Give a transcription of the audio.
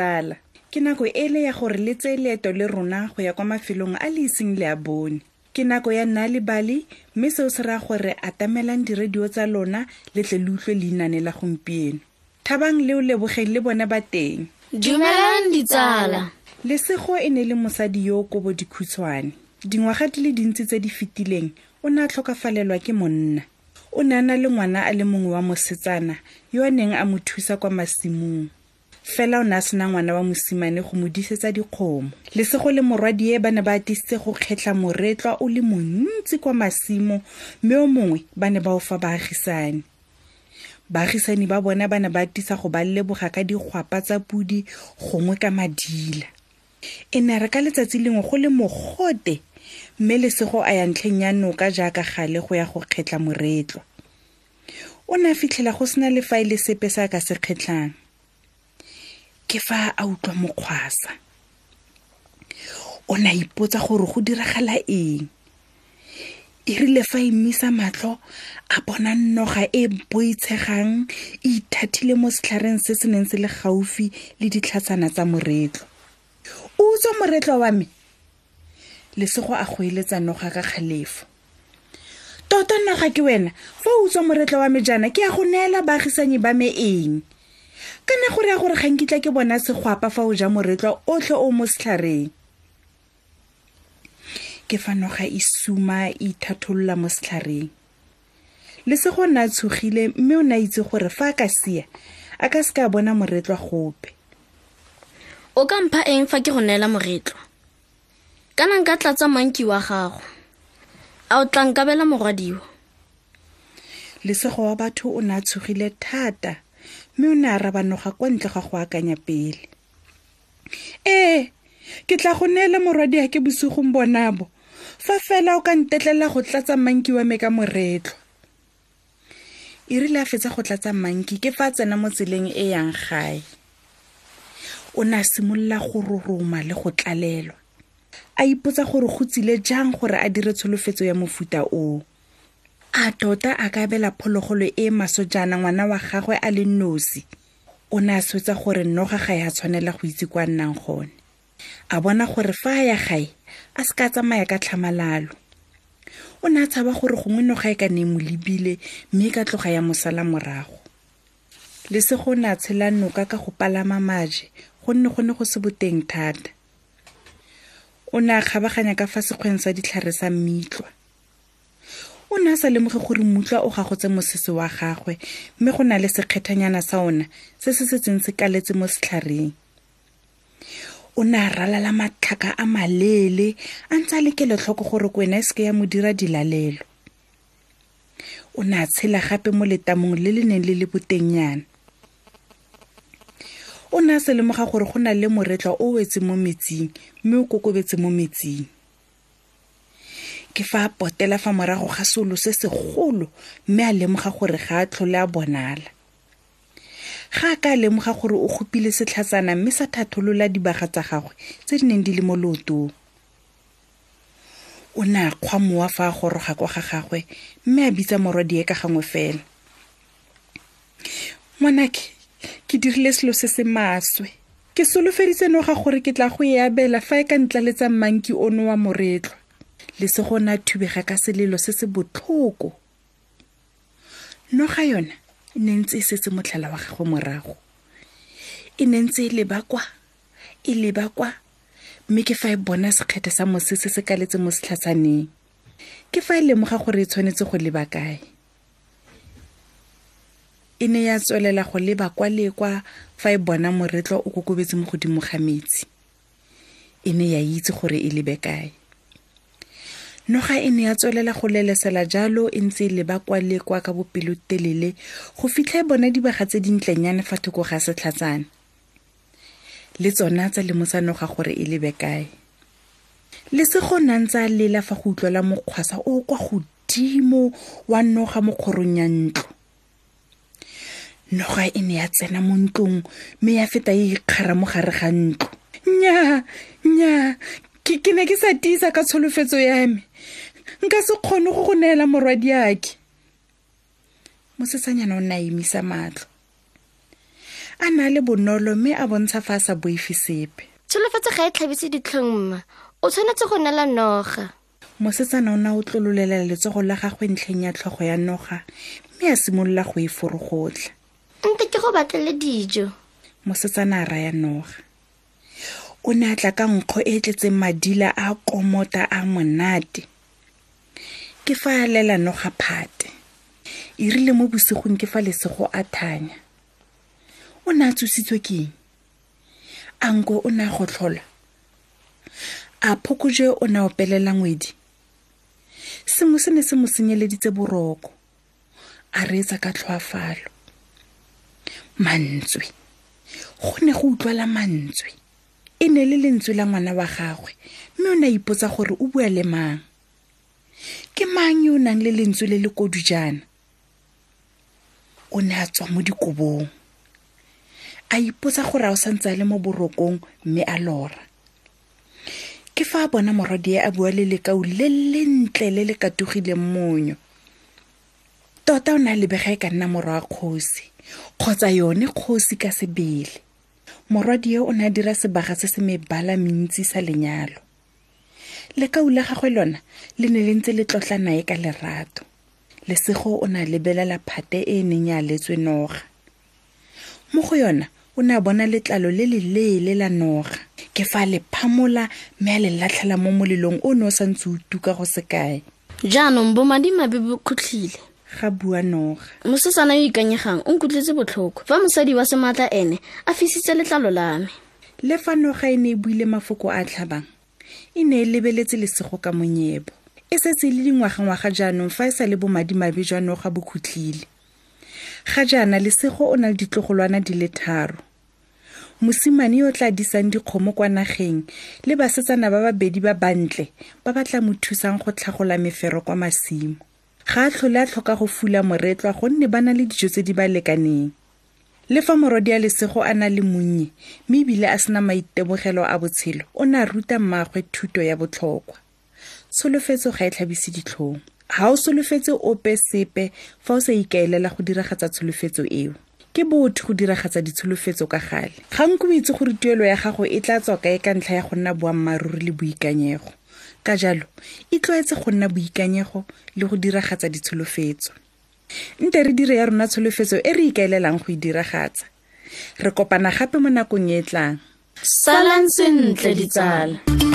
ditsala ke nako e le ya gore le tseye leeto le rona go ya kwa mafelong a le iseng le a bone. Ke nako ya nna le bale mme seo se raya gore atamelang diredio tsa lona le tle le utlwe leinane la gompieno. Thabang le o lebogeng le bone ba teng. Dumelang ditsala. Lesego e ne le mosadi yo o kobo dikhutshwane dingwaga di le dintsi tse di fetileng o ne a tlhokafalelwa ke monna. O ne a na le ngwana a le mongwe wa mosetsana yo a neng a mo thusa kwa masimong fela o ne a sena ngwana wa mosimane go mo disetsa dikgomo. Lesego le morwadi e ba ne ba atisitse go kgetlha moretlwa o le montsi kwa masimo mme o mongwe ba ne ba o fa baagisane baagisani ba bona ba ne ba atisa go ba leboga ka dikgwapa tsa pudi gongwe ka madila. E ne re ka letsatsi lengwe go le mogote mme lesego a ya ntlheng ya noka jaaka gale go ya go kgetlha moretlwa. O ne a fitlhela go sena le faele sepe se a ka se kgetlhang ke fa a utlwa mokgwasa o ne a ipotsa gore go diragala eng? E rile fa emisa matlho a bona noga e boitshegang e ithathile mo setlhareng se se neng se le gaufi le ditlhatsana tsa moretlo. O utswa moretlo wa me? Lesego a go eletsa noga ka kgalefo. Tota noga ke wena fa o utswa moretlo wa me jaana ke ya go neela baagisanyi ba me eng ka ne gore ya gore kgankitla ke bona segwapa fa o ja moretlwa otlhe o mo setlhareng. Ke fa noga e suma e ithatholola mo setlhareng. Lesego o ne a tshogile mme o ne a itse gore fa a ka sia a ka se ka bona moretlwa gope. O ka mpha eng fa ke go neela moretlo? Kana nka tlatsa manki wa gago. A o tla nkabela morwadiwa? Lesego wa batho o ne a tshogile thata mme o ne a raba noga kwa ntle ga go akanya pele. Ee ke tla go neela morwadi ke bosigong bonabo fa fela o ka ntetlela go tlatsa manki wa me ka moretlwa e rile a fetsa go tlatsa manki ke fa a tsena mo tseleng e yang gae. O ne a simolola go roroma le go tlalelwa. A ipotsa gore go tsile jang gore a dire tsholofetso ya mofuta oo a tota a ka bela phologolo e maso jaana ngwana wa gagwe a le nosi. O ne a swetsa gore noga ga ya tshwanela go itse kwa nnang gone. A bona gore fa a ya gae a se ka tsamaya ka tlhamalalo. O ne a tshaba gore gongwe noga e ka ne mo lebile mme e ka tloga ya mosala morago. Lesego o ne a tshela noka ka go palama maje gonne go ne go se boteng thata. O ne a kgabaganya ka fa sekgweng sa ditlhare sa mmitlwa o ne a sa lemoge gore mmutlwa o gagotse mosese wa gagwe mme go na le sekgethanyana sa ona se se setseng se kaletse mo setlhareng. O ne a ralala matlhaka a maleele a ntse a le kelotlhoko gore kwena e seke ya mo dira dilalelo. O ne a tshela gape mo letamong le le neng le le botengyana o ne a se lemoga gore go na le moretlwa o wetse mo metsing mme o kokobetse mo metsing ke fa a potela fa morago ga solo se segolo mme a lemoga gore ga a tlhole a bonala. Ga a ka lemoga gore o gopile setlhatsana mme sa thatholola dibaga tsa gagwe tse di neng di le mo leotong o ne a kgwa mowa fa a goroga kwa ga gagwe mme a bitsa morwadie ka gangwe fela. Ngwanake ke dirile selo se se maswe. Ke solofeditse noga gore ke tla go e abela fa e ka ntlaletsa mmanki ono wa moretlwa lesego na thubega ka selelo se se botlhoko. Noga yona e ne ntse e setse motlhala wa gagwe morago. E ne ntse e leba kwa e leba kwa mme ke fa e bona sekgethe sa mosese se kaletse mo setlhatsaneng. Ke fa e lemoga gore e tshwanetse go leba kae. E ne ya tswelela go leba kwa le kwa fa e bona moretlwa o kokobetse mo godimo ga metsi. E ne ya itse gore e lebe kae noga e ne ya tswelela go lelesela jalo e ntse e leba kwa le kwa ka bopelotelele go fitlha e bona dibaga tse dintlenyane fa thoko ga setlhatsana. Le tsona tsa lemosa noga gore e lebe kae. Lesego na ntse a lela fa go utlwela mokgwasa o kwa godimo wa noga mo kgorong ya ntlo. Noga e ne ya tsena mo ntlong mme ya feta e ikgara mo gare ga ntlo. Nnyaa nnyaa ke ne ke sa tiisa ka tsholofetso ya me. Nka se kgone go go neela morwadi ake mosetsanyana o ne a emisa matlho. A na le bonolo mme a bontsha fa a sa boife sepe. Tsholofetso ga e tlhabise ditlhong mma. O tshwanetse go nela noga. Mosetsana o ne o tlololela letsogo la gagwe ntlheng ya tlhogo ya noga mme a simolola go e forogotlha. Nte ke go batlele dijo. Mosetsana a raya noga o ne a tla ka nkgo e tletseng madila a komota a monate. Ke fa a lela noga phate. E rile mo bosigong ke fa lesego a thanya. O ne a tsositswe ke eng? A nko o ne a gotlhola a phokojwe o ne a opelela ngwedi. Sengwe se ne se mo senyeleditse boroko. A reetsa ka tlhoafalo. Mantswe. Go ne go utlwala mantswe. E ne le lentswe la ngwana wa gagwe mme o ne a ipotsa gore o bua le mang? Ke mang yo o nang le lentswe le le kodu jaana? O ne a tswa mo dikobong. A ipotsa gore a o santse a le mo borokong mme a lora. Ke fa a bona morwadie a bua le lekau le lentle le le katogileng monyo. Tota o ne a lebega e ka nna morwa wa kgosi kgotsa yone kgosi ka sebele morwadi yo o ne a dira sebaga se se mebala mentsi sa lenyalo. Lekau la gagwe lona le ne le ntse le tlotla nae ka lerato. Lesego o ne a lebelela phate e e neng ya letswe noga. Mo go yona o ne a bona letlalo le le leele la noga. Ke fa a le phamola mme a le latlhela mo molelong o ne o santse o tuka go se kae? Jaanong bomadimabe bo kgotlhile ga bua noga. Mosetsana yo ikanyegang o nkutlwetse botlhoko. Fa mosadi wa sematla ene a fisitse letlalo la me. Le fa noga e ne e buile mafoko a a tlhabang e ne e lebeletse lesego ka monyebo. E setse e le dingwagangwaga jaanong fa e sa le bomadimabe jwa noga bo khutlhile. Ga jaana lesego o na le ditlogolwana di le tharo. Mosimane yo o tla disang dikgomo kwa nageng le basetsana ba babedi ba bantle ba ba tla mo thusang go tlhagola mefero kwa masimo ga a tlhole a tlhoka go fula moretlwa gonne ba na le dijo tse di ba lekaneng. Le fa morwadi a lesego a na le monnye mme ebile a sena maitemogelo a botshelo o ne a ruta mmaagwe thuto ya botlhokwa. Tsholofetso ga e tlhabise ditlhong. Ga o solofetse ope sepe fa o sa ikaelela go diragatsa tsholofetso eo. Ke botho go diragatsa ditsholofetso ka gale. Ga nko o itse gore tuelo ya gago e tla tswa kae ka ntlha ya go nna boammaaruri le boikanyego ka jalo e tlwaetse go nna boikanyego le go diragatsa ditsholofetso. Nte re dire ya rona tsholofetso e re ikaelelang go e diragatsa. Re kopana gape mo nakong e e tlang. Salang sentle ditsala